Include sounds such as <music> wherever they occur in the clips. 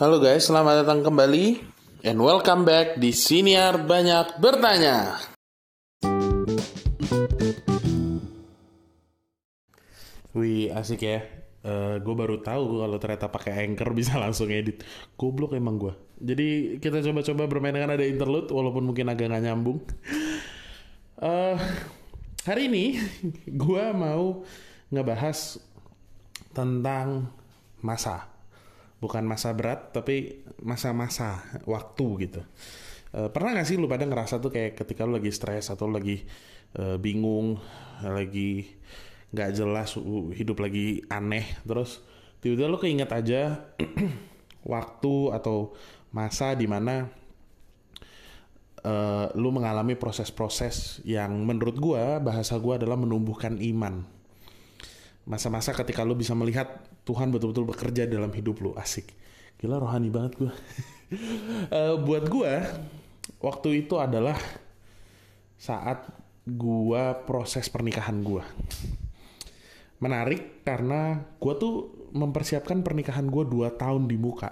Halo guys, selamat datang kembali and welcome back di Siniar Banyak Bertanya. Wih, asik ya. Uh, gue baru tahu kalau ternyata pakai Anchor <laughs> bisa langsung edit. Goblok emang gue. Jadi kita coba-coba bermain dengan ada interlude walaupun mungkin agak nggak nyambung. Uh, hari ini <laughs> gue mau ngebahas tentang masa bukan masa berat tapi masa-masa waktu gitu. E, pernah gak sih lu pada ngerasa tuh kayak ketika lu lagi stres atau lagi e, bingung lagi nggak jelas hidup lagi aneh terus tiba-tiba lu keinget aja <clears throat> waktu atau masa di mana uh, lu mengalami proses-proses yang menurut gua bahasa gua adalah menumbuhkan iman masa-masa ketika lu bisa melihat Tuhan betul-betul bekerja dalam hidup lu. Asik. Gila rohani banget gue <laughs> uh, buat gue waktu itu adalah saat gue proses pernikahan gue menarik karena gue tuh mempersiapkan pernikahan gue dua tahun di muka.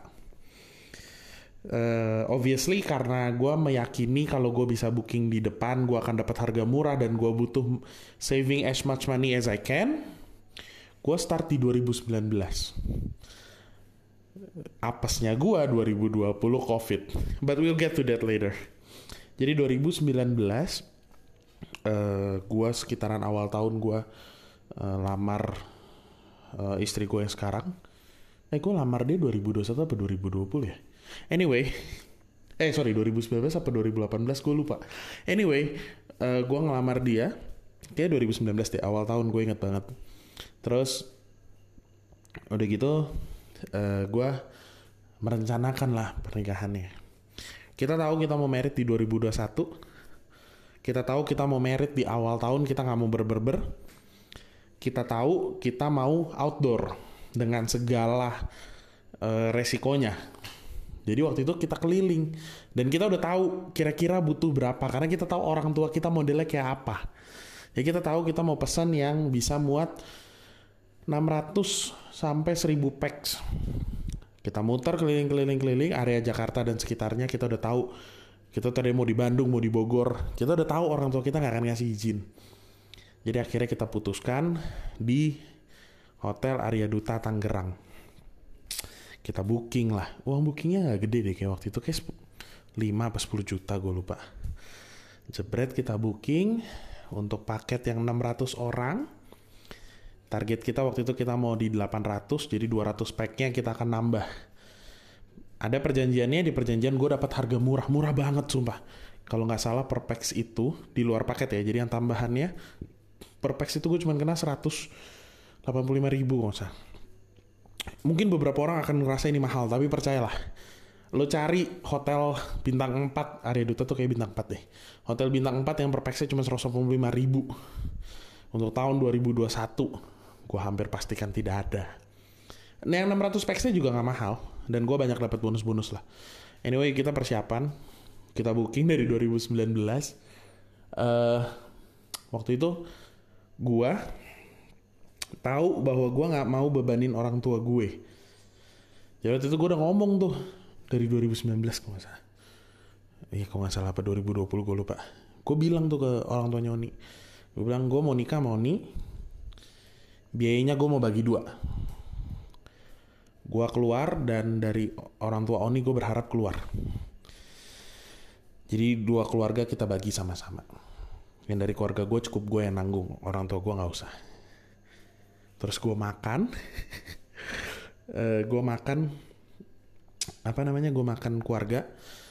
Uh, obviously karena gue meyakini kalau gue bisa booking di depan gue akan dapat harga murah dan gue butuh saving as much money as I can Gue start di 2019. Apesnya gue 2020 COVID. But we'll get to that later. Jadi 2019 uh, gue sekitaran awal tahun gue uh, lamar uh, istri gue yang sekarang. Eh gue lamar dia 2021 apa 2020 ya? Anyway, eh sorry 2019 apa 2018 gue lupa. Anyway, uh, gue ngelamar dia kayak 2019 deh awal tahun gue inget banget terus udah gitu uh, eh, gue merencanakan lah pernikahannya. Kita tahu kita mau merit di 2021 kita tahu kita mau merit di awal tahun kita nggak mau berberber. Kita tahu kita mau outdoor dengan segala uh, resikonya. Jadi waktu itu kita keliling. Dan kita udah tahu kira-kira butuh berapa karena kita tahu orang tua kita modelnya kayak apa. Ya kita tahu kita mau pesan yang bisa muat 600 sampai 1000 packs. Kita muter keliling-keliling-keliling area Jakarta dan sekitarnya kita udah tahu kita tadi mau di Bandung, mau di Bogor, kita udah tahu orang tua kita nggak akan ngasih izin. Jadi akhirnya kita putuskan di Hotel Arya Duta Tangerang. Kita booking lah. Uang bookingnya nggak gede deh kayak waktu itu kayak 5 apa 10 juta gue lupa. Jebret kita booking untuk paket yang 600 orang Target kita waktu itu kita mau di 800, jadi 200 packnya kita akan nambah. Ada perjanjiannya di perjanjian gue dapat harga murah, murah banget sumpah. Kalau nggak salah per packs itu di luar paket ya, jadi yang tambahannya per packs itu gue cuma kena 185 ribu nggak. Mungkin beberapa orang akan ngerasa ini mahal, tapi percayalah. Lo cari hotel bintang 4, area Duta tuh kayak bintang 4 deh. Hotel bintang 4 yang per packsnya cuma 185 ribu. Untuk tahun 2021 gue hampir pastikan tidak ada. Nah, yang 600 packs juga nggak mahal dan gue banyak dapat bonus-bonus lah. Anyway, kita persiapan, kita booking dari 2019. Uh, waktu itu gue tahu bahwa gue nggak mau bebanin orang tua gue. Jadi waktu itu gue udah ngomong tuh dari 2019 kalau. Iya kalau nggak salah apa 2020 gue lupa. Gue bilang tuh ke orang tuanya Oni. Gue bilang gue mau nikah mau Oni biayanya gue mau bagi dua. Gue keluar dan dari orang tua Oni gue berharap keluar. Jadi dua keluarga kita bagi sama-sama. Yang dari keluarga gue cukup gue yang nanggung orang tua gue nggak usah. Terus gue makan. <laughs> Eh, gue makan apa namanya gue makan keluarga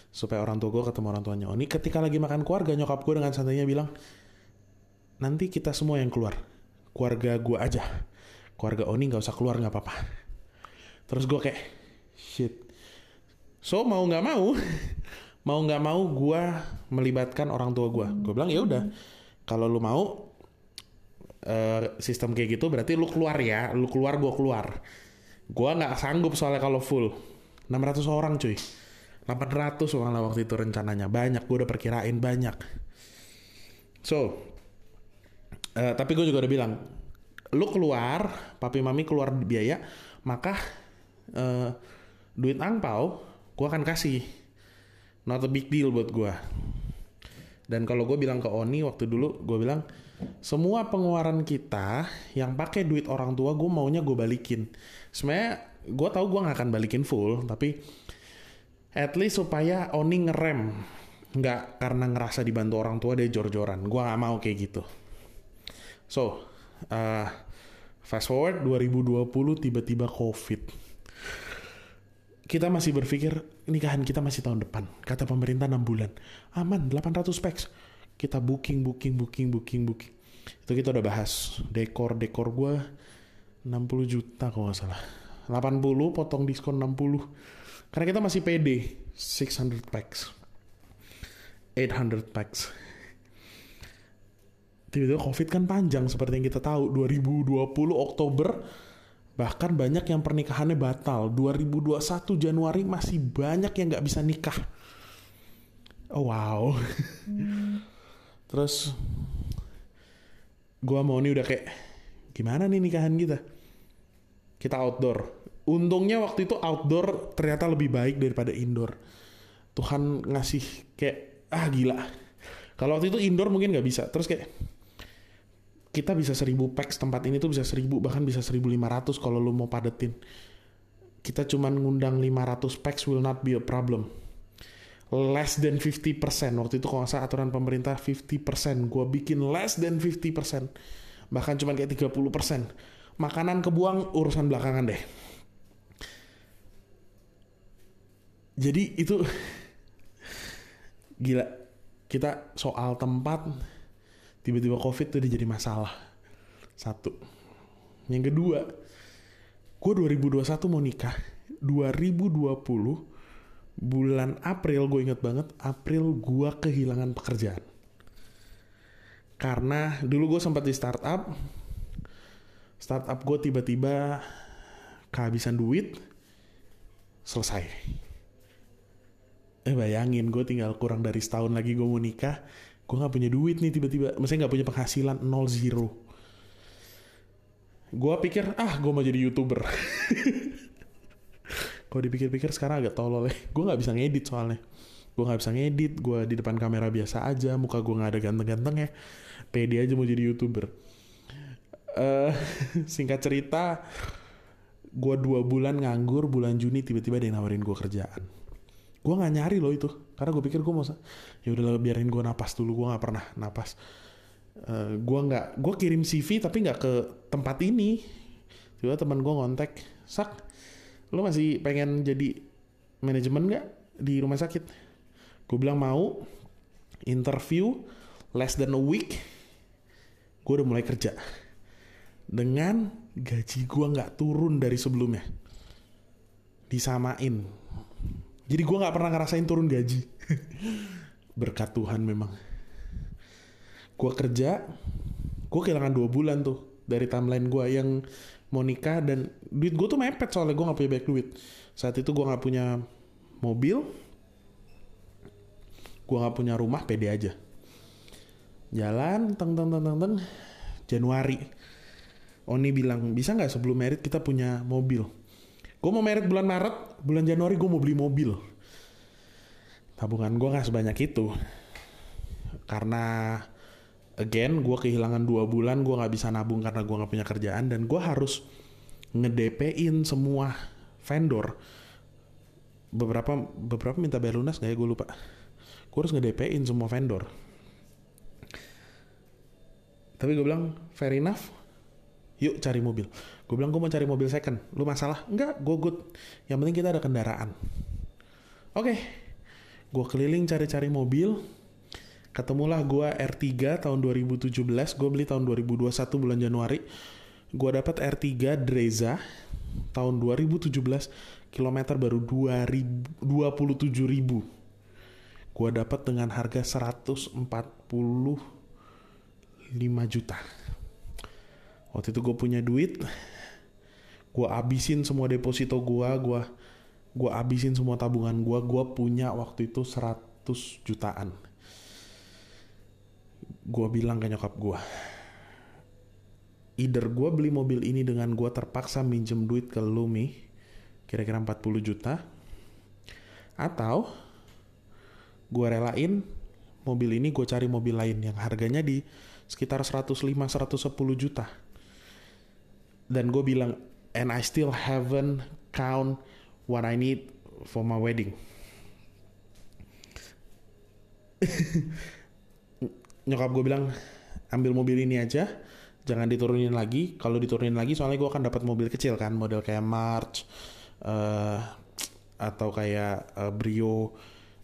supaya orang tua gue ketemu orang tuanya Oni. Ketika lagi makan keluarga nyokap gue dengan santainya bilang nanti kita semua yang keluar keluarga gue aja. Keluarga Oni nggak usah keluar nggak apa-apa. Terus gue kayak shit. So mau nggak mau <laughs> mau nggak mau gue melibatkan orang tua gue gue bilang ya udah kalau lu mau uh, sistem kayak gitu berarti lu keluar ya lu keluar gue keluar. Gue nggak sanggup soalnya kalau full. 600 orang cuy. 800 soalnya waktu itu rencananya. Banyak gue udah perkirain banyak. So Uh, tapi gue juga udah bilang, lu keluar, papi mami keluar biaya, maka uh, duit angpau gue akan kasih. Not a big deal buat gue dan kalau gue bilang ke Oni waktu dulu gue bilang semua pengeluaran kita yang pakai duit orang tua gue maunya gue balikin. Sebenarnya gue tahu gue nggak akan balikin full tapi at least supaya Oni ngerem. Nggak karena ngerasa dibantu orang tua dia jor-joran. Gue nggak mau kayak gitu so uh, fast forward 2020 tiba-tiba covid. Kita masih berpikir nikahan kita masih tahun depan. Kata pemerintah 6 bulan. Aman 800 packs. Kita booking booking booking booking booking. Itu kita udah bahas. Dekor dekor gue 60 juta kalau nggak salah. 80 potong diskon 60 karena kita masih pede 600 packs. 800 packs tiba-tiba covid kan panjang seperti yang kita tahu 2020 Oktober bahkan banyak yang pernikahannya batal. 2021 Januari masih banyak yang nggak bisa nikah. Oh wow. Hmm. <laughs> terus gua mau nih udah kayak gimana nih nikahan kita? Kita outdoor. Untungnya waktu itu outdoor ternyata lebih baik daripada indoor. Tuhan ngasih kayak ah gila. Kalau waktu itu indoor mungkin nggak bisa. Terus kayak kita bisa seribu packs tempat ini tuh bisa seribu bahkan bisa 1500 kalau lu mau padetin. Kita cuman ngundang 500 packs will not be a problem. Less than 50% waktu itu kalau nggak salah aturan pemerintah 50% gue bikin less than 50% bahkan cuman kayak 30% makanan kebuang urusan belakangan deh. Jadi itu <laughs> gila. Kita soal tempat tiba-tiba covid tuh jadi masalah. Satu. Yang kedua gue 2021 mau nikah. 2020 bulan April gue inget banget April gue kehilangan pekerjaan. Karena dulu gue sempat di startup. Startup gue tiba-tiba kehabisan duit selesai. Eh bayangin gue tinggal kurang dari setahun lagi gue mau nikah gue nggak punya duit nih tiba-tiba. Maksudnya nggak punya penghasilan nol zero. Gue pikir ah gue mau jadi youtuber. <laughs> Kalau dipikir-pikir sekarang agak tolol ya. Gue nggak bisa ngedit soalnya. Gue nggak bisa ngedit gue di depan kamera biasa aja muka gue nggak ada ganteng-ganteng ya. Pede aja mau jadi youtuber. Uh, <laughs> singkat cerita gue dua bulan nganggur bulan Juni tiba-tiba dia nawarin gue kerjaan gue nggak nyari loh itu karena gue pikir gue mau ya udah biarin gue napas dulu gue nggak pernah napas. Uh, eh, gue nggak gue kirim CV tapi nggak ke tempat ini. Tiba teman gue ngontek sak lo masih pengen jadi manajemen nggak di rumah sakit? Gue bilang mau. Interview less than a week gue udah mulai kerja. Dengan gaji gue nggak turun dari sebelumnya. Disamain jadi gue nggak pernah ngerasain turun gaji. <laughs> Berkat Tuhan memang. Gue kerja, gue kehilangan dua bulan tuh dari timeline gue yang mau nikah dan duit gue tuh mepet soalnya gue nggak punya banyak duit. Saat itu gue nggak punya mobil, gue nggak punya rumah, pede aja. Jalan, teng teng teng teng teng, Januari. Oni bilang bisa nggak sebelum merit kita punya mobil Gue mau merit bulan Maret, bulan Januari gue mau beli mobil. Tabungan gue gak sebanyak itu. Karena again gue kehilangan dua bulan gue gak bisa nabung karena gue gak punya kerjaan dan gue harus ngedepin semua vendor. Beberapa beberapa minta bayar lunas gak ya? Gue lupa. Gue harus ngedepin semua vendor. Tapi gue bilang fair enough. Yuk cari mobil gue bilang gue mau cari mobil second. Lu masalah? Enggak gue good. Yang penting kita ada kendaraan. Oke. Okay. gue keliling cari-cari mobil. Ketemulah gue R3 tahun 2017 gue beli tahun 2021 bulan Januari. Gue dapat R3 Dreza tahun 2017 kilometer baru 2000, 27 ribu. Gue dapat dengan harga 145 juta. Waktu itu gue punya duit gue abisin semua deposito gue gue gue abisin semua tabungan gue gue punya waktu itu 100 jutaan. Gue bilang ke nyokap gue either gue beli mobil ini dengan gue terpaksa minjem duit ke Lumi kira-kira 40 juta atau gue relain mobil ini gue cari mobil lain yang harganya di sekitar 105-110 juta. Dan gue bilang and I still haven't count what I need for my wedding. <laughs> Nyokap gue bilang ambil mobil ini aja jangan diturunin lagi. Kalau diturunin lagi soalnya gue akan dapat mobil kecil kan model kayak March uh, atau kayak uh, Brio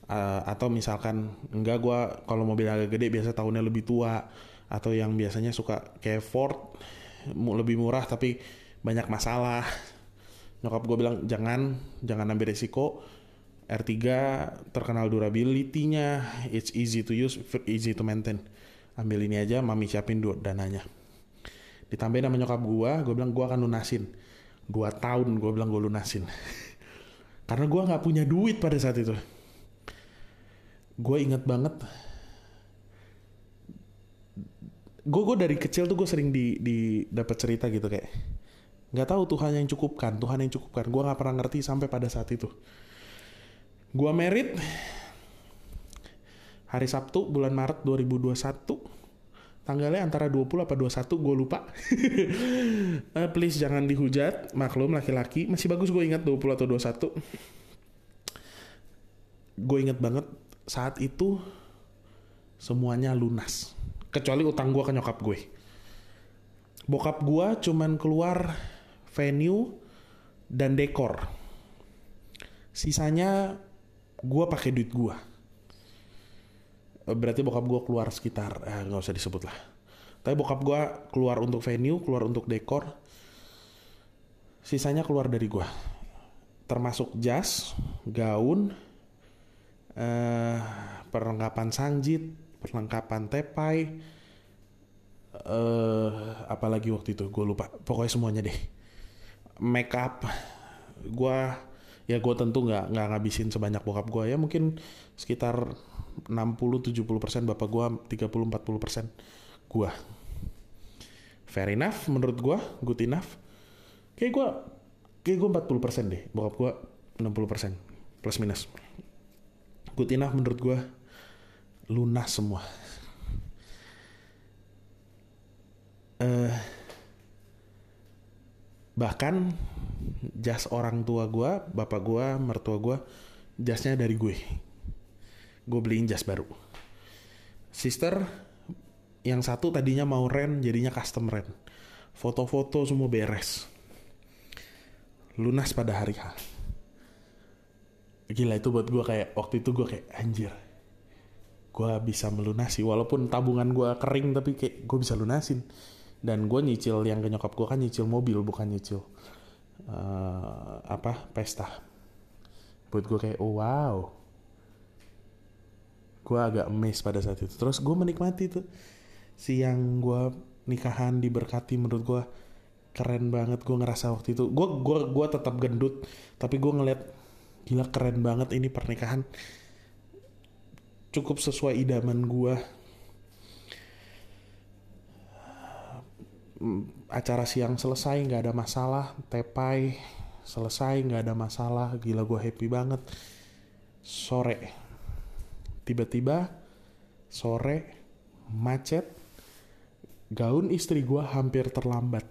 uh, atau misalkan enggak gue kalau mobil agak gede biasa tahunnya lebih tua atau yang biasanya suka kayak Ford lebih murah tapi banyak masalah. Nyokap gue bilang jangan jangan ambil resiko. R3 terkenal durability-nya. It's easy to use easy to maintain. Ambil ini aja mami siapin dua dananya. Ditambahin sama nyokap gue gue bilang gue akan lunasin. Dua tahun gue bilang gue lunasin. <laughs> Karena gue nggak punya duit pada saat itu. Gue inget banget gue gue dari kecil tuh gue sering di di dapat cerita gitu kayak nggak tahu Tuhan yang cukupkan Tuhan yang cukupkan. Gue nggak pernah ngerti sampai pada saat itu. Gue merit hari Sabtu bulan Maret 2021 tanggalnya antara 20 apa 21 gue lupa. Uh, <laughs> please jangan dihujat. Maklum laki-laki. Masih bagus gue ingat 20 atau 21 gue inget banget saat itu semuanya lunas. Kecuali utang gue ke nyokap gue. Bokap gue cuman keluar venue dan dekor. Sisanya gue pakai duit gue. Berarti bokap gue keluar sekitar eh, nggak usah disebut lah. Tapi bokap gue keluar untuk venue, keluar untuk dekor. Sisanya keluar dari gue. Termasuk jas, gaun, uh, perlengkapan sanjit, perlengkapan tepai, uh, apalagi waktu itu gue lupa. Pokoknya semuanya deh. Make up, gue ya gue tentu nggak nggak ngabisin sebanyak bokap gue ya mungkin sekitar 60-70 persen bapak gue 30-40 persen gue fair enough menurut gue good enough. Kayak gue kayak gue 40 persen deh bokap gue 60 persen plus minus. Good enough menurut gue lunas semua. Uh, bahkan jas orang tua gue bapak gue mertua gue jasnya dari gue. Gue beliin jas baru. Sister yang satu tadinya mau rent jadinya custom rent foto-foto semua beres. Lunas pada hari H. Gila itu buat gue kayak waktu itu gue kayak anjir. Gue bisa melunasi walaupun tabungan gue kering tapi kayak gue bisa lunasin dan gue nyicil yang ke nyokap gue kan nyicil mobil bukan nyicil uh, apa pesta. Buat gue kayak oh wow. Gue agak emes pada saat itu. Terus gue menikmati tuh siang gue nikahan diberkati menurut gue keren banget gue ngerasa waktu itu. Gue gue gue tetap gendut tapi gue ngeliat gila keren banget ini pernikahan. Cukup sesuai idaman gue acara siang selesai nggak ada masalah tepai selesai nggak ada masalah gila gue happy banget. Sore tiba-tiba sore macet gaun istri gue hampir terlambat.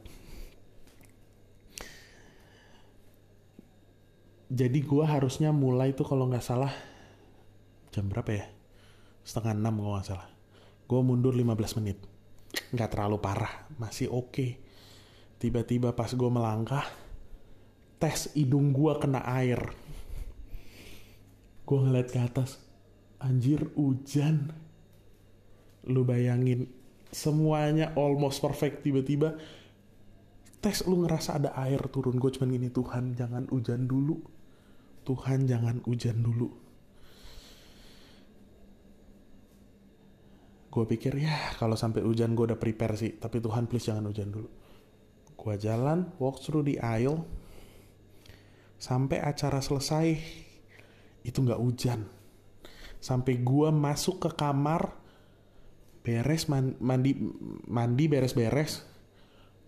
Jadi gue harusnya mulai tuh kalau nggak salah jam berapa ya? Setengah enam kalau nggak salah. Gue mundur 15 menit nggak terlalu parah masih oke. Okay. tiba-tiba pas gue melangkah tes hidung gue kena air. Gue ngeliat ke atas anjir hujan. Lu bayangin semuanya almost perfect. Tiba-tiba tes lu ngerasa ada air turun. Gue cuman gini Tuhan jangan hujan dulu. Tuhan jangan hujan dulu. Gue pikir ya kalau sampai hujan gue udah prepare sih. Tapi Tuhan please jangan hujan dulu. Gue jalan, walk through the aisle. Sampai acara selesai, itu gak hujan. Sampai gue masuk ke kamar, beres mandi mandi beres-beres,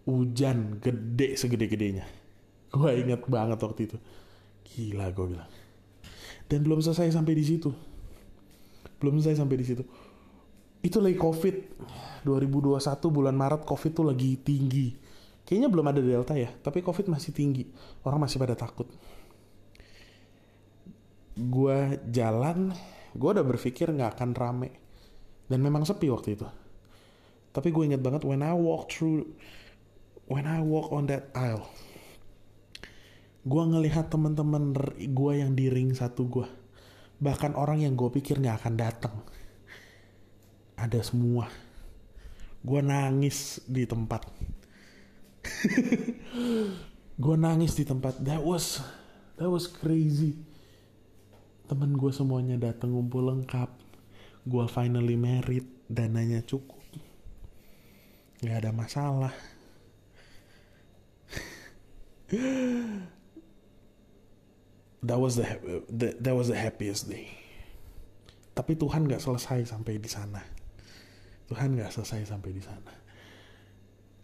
hujan gede segede-gedenya. Gue inget banget waktu itu Gila gue bilang. Dan belum selesai sampai di situ. Belum selesai sampai di situ. Itu lagi COVID. 2021 bulan Maret COVID tuh lagi tinggi. Kayaknya belum ada Delta ya, tapi COVID masih tinggi. Orang masih pada takut. Gue jalan, gue udah berpikir nggak akan rame. Dan memang sepi waktu itu. Tapi gue inget banget when I walk through, when I walk on that aisle, gue ngelihat teman-teman gue yang di ring satu gue bahkan orang yang gue pikir nggak akan datang ada semua. Gue nangis di tempat. <laughs> Gue nangis di tempat. That was that was crazy. Temen gue semuanya datang ngumpul lengkap. Gue finally married. Dananya cukup. Nggak ada masalah. <laughs> That was the, the that was the happiest day. Tapi Tuhan nggak selesai sampai di sana. Tuhan nggak selesai sampai di sana.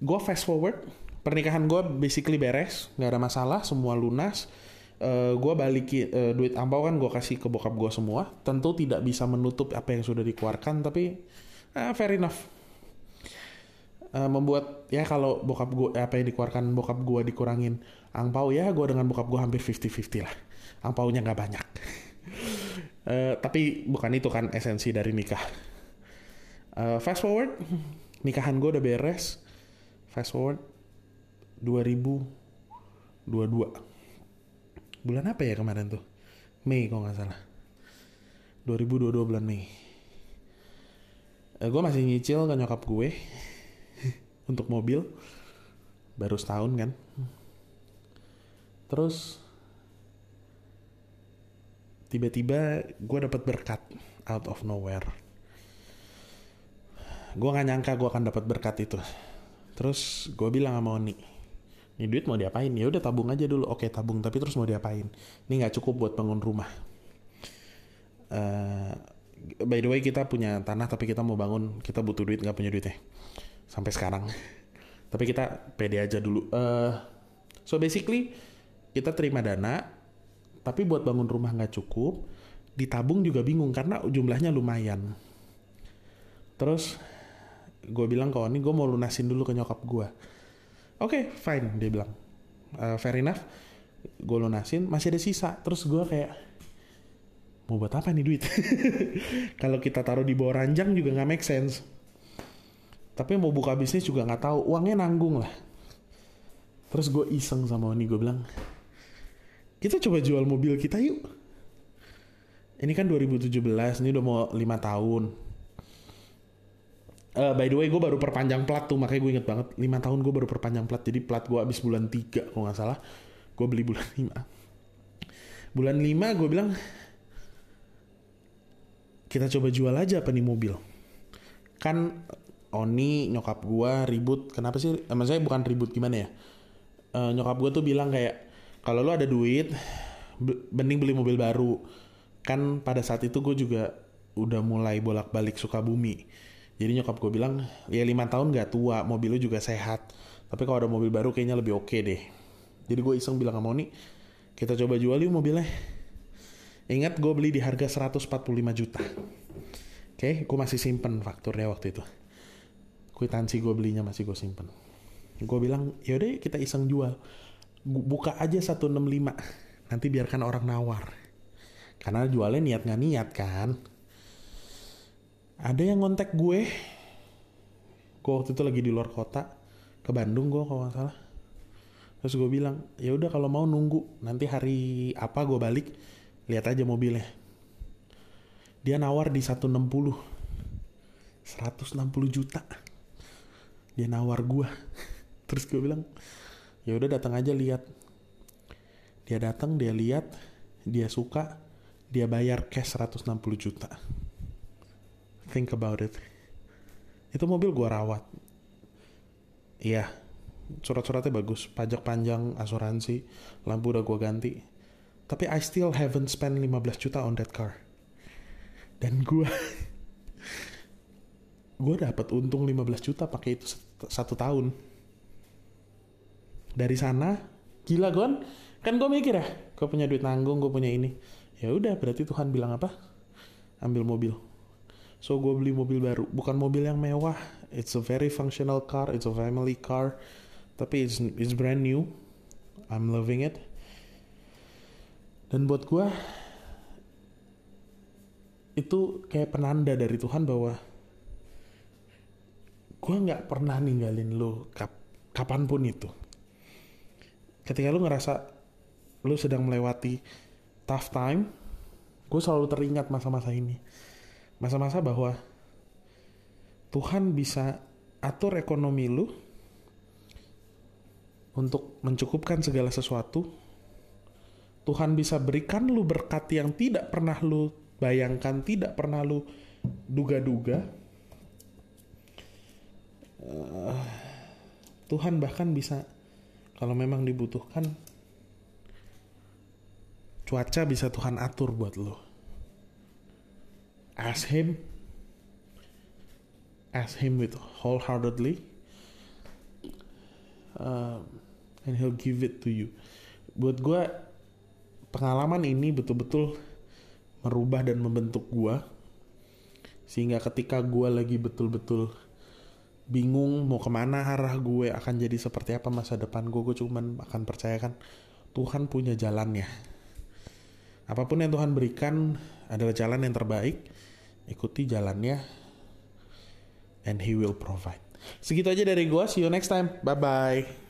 Gue fast forward, pernikahan gue basically beres, nggak ada masalah, semua lunas. Uh, gue balikin uh, duit ampau kan gue kasih ke bokap gue semua. Tentu tidak bisa menutup apa yang sudah dikeluarkan, tapi uh, fair enough. Uh, membuat ya kalau bokap gue apa yang dikeluarkan bokap gue dikurangin angpau ya gue dengan bokap gue hampir 50-50 lah angpaunya nggak banyak. uh, <laughs> tapi bukan itu kan esensi dari nikah. Uh, fast forward, nikahan gue udah beres. Fast forward 2022. Bulan apa ya kemarin tuh? Mei kalau nggak salah. 2022 bulan Mei. Uh, gue masih nyicil ke nyokap gue <laughs> untuk mobil. Baru setahun kan. Terus tiba-tiba gue dapat berkat out of nowhere gue nggak nyangka gue akan dapat berkat itu. Terus gue bilang sama Oni ini duit mau diapain? Ya udah tabung aja dulu. Oke tabung tapi terus mau diapain? Ini nggak cukup buat bangun rumah. Uh, by the way kita punya tanah tapi kita mau bangun kita butuh duit nggak punya duit ya sampai sekarang. <laughs> Tapi kita pede aja dulu. Uh, so basically kita terima dana tapi buat bangun rumah nggak cukup ditabung juga bingung karena jumlahnya lumayan. Terus gue bilang ke Oni gue mau lunasin dulu ke nyokap gue oke okay, fine dia bilang. Uh, fair enough. Gue lunasin masih ada sisa. Terus gue kayak mau buat apa nih duit? <laughs> Kalau kita taruh di bawah ranjang juga nggak make sense. Tapi mau buka bisnis juga nggak tahu. Uangnya nanggung lah. Terus gue iseng sama Oni gue bilang kita coba jual mobil kita yuk. Ini kan 2017, ini udah mau 5 tahun. Uh, by the way, gue baru perpanjang plat tuh, makanya gue inget banget. 5 tahun gue baru perpanjang plat, jadi plat gue abis bulan 3 kalau nggak salah. Gue beli bulan <laughs> 5. Bulan 5 gue bilang, kita coba jual aja apa nih mobil. Kan Oni nyokap gue ribut, kenapa sih? Emang saya bukan ribut gimana ya? Uh, nyokap gue tuh bilang kayak, kalau lo ada duit mending beli mobil baru kan pada saat itu gue juga udah mulai bolak-balik suka bumi jadi nyokap gue bilang ya lima tahun gak tua mobil lo juga sehat. Tapi kalau ada mobil baru kayaknya lebih oke okay deh. Jadi gue iseng bilang sama Moni kita coba jual yuk mobilnya. Ingat gue beli di harga 145 juta. Oke okay, gue masih simpen fakturnya waktu itu. Kwitansi gue belinya masih gue simpen. Gue bilang yaudah kita iseng jual. Buka aja 165 nanti biarkan orang nawar. Karena jualnya niat nggak niat kan ada yang ngontek gue. Gue waktu itu lagi di luar kota ke Bandung gue kalau nggak salah. Terus gue bilang ya udah kalau mau nunggu. Nanti hari apa gue balik lihat aja mobilnya. Dia nawar di 160 160 juta. Dia nawar gue <laughs> terus gue bilang ya udah datang aja lihat. Dia datang dia lihat dia suka dia bayar cash 160 juta think about it. Itu mobil gua rawat. Iya surat-suratnya bagus. Pajak panjang asuransi lampu udah gua ganti. Tapi I still haven't spent 15 juta on that car. Dan gua <laughs> gue dapat untung 15 juta pakai itu satu tahun. Dari sana gila gon. Kan gue mikir ya gue punya duit nanggung gue punya ini. Ya udah berarti Tuhan bilang apa? Ambil mobil so gue beli mobil baru. Bukan mobil yang mewah. It's a very functional car. It's a family car. Tapi it's it's brand new. I'm loving it. Dan buat gue itu kayak penanda dari Tuhan bahwa gue nggak pernah ninggalin lo kap kapan pun itu. Ketika lu ngerasa lu sedang melewati tough time gue selalu teringat masa-masa ini masa-masa bahwa Tuhan bisa atur ekonomi lu untuk mencukupkan segala sesuatu Tuhan bisa berikan lu berkat yang tidak pernah lu bayangkan tidak pernah lu duga-duga uh, Tuhan bahkan bisa kalau memang dibutuhkan cuaca bisa Tuhan atur buat lo ask him. Ask him with wholeheartedly. Uh, and he'll give it to you. Buat gue pengalaman ini betul-betul merubah dan membentuk gue sehingga ketika gue lagi betul-betul bingung mau ke mana arah gue akan jadi seperti apa masa depan gue gue cuman akan percayakan Tuhan punya jalannya. Apa pun yang Tuhan berikan adalah jalan yang terbaik ikuti jalannya and he will provide. Segitu aja dari gue see you next time. Bye bye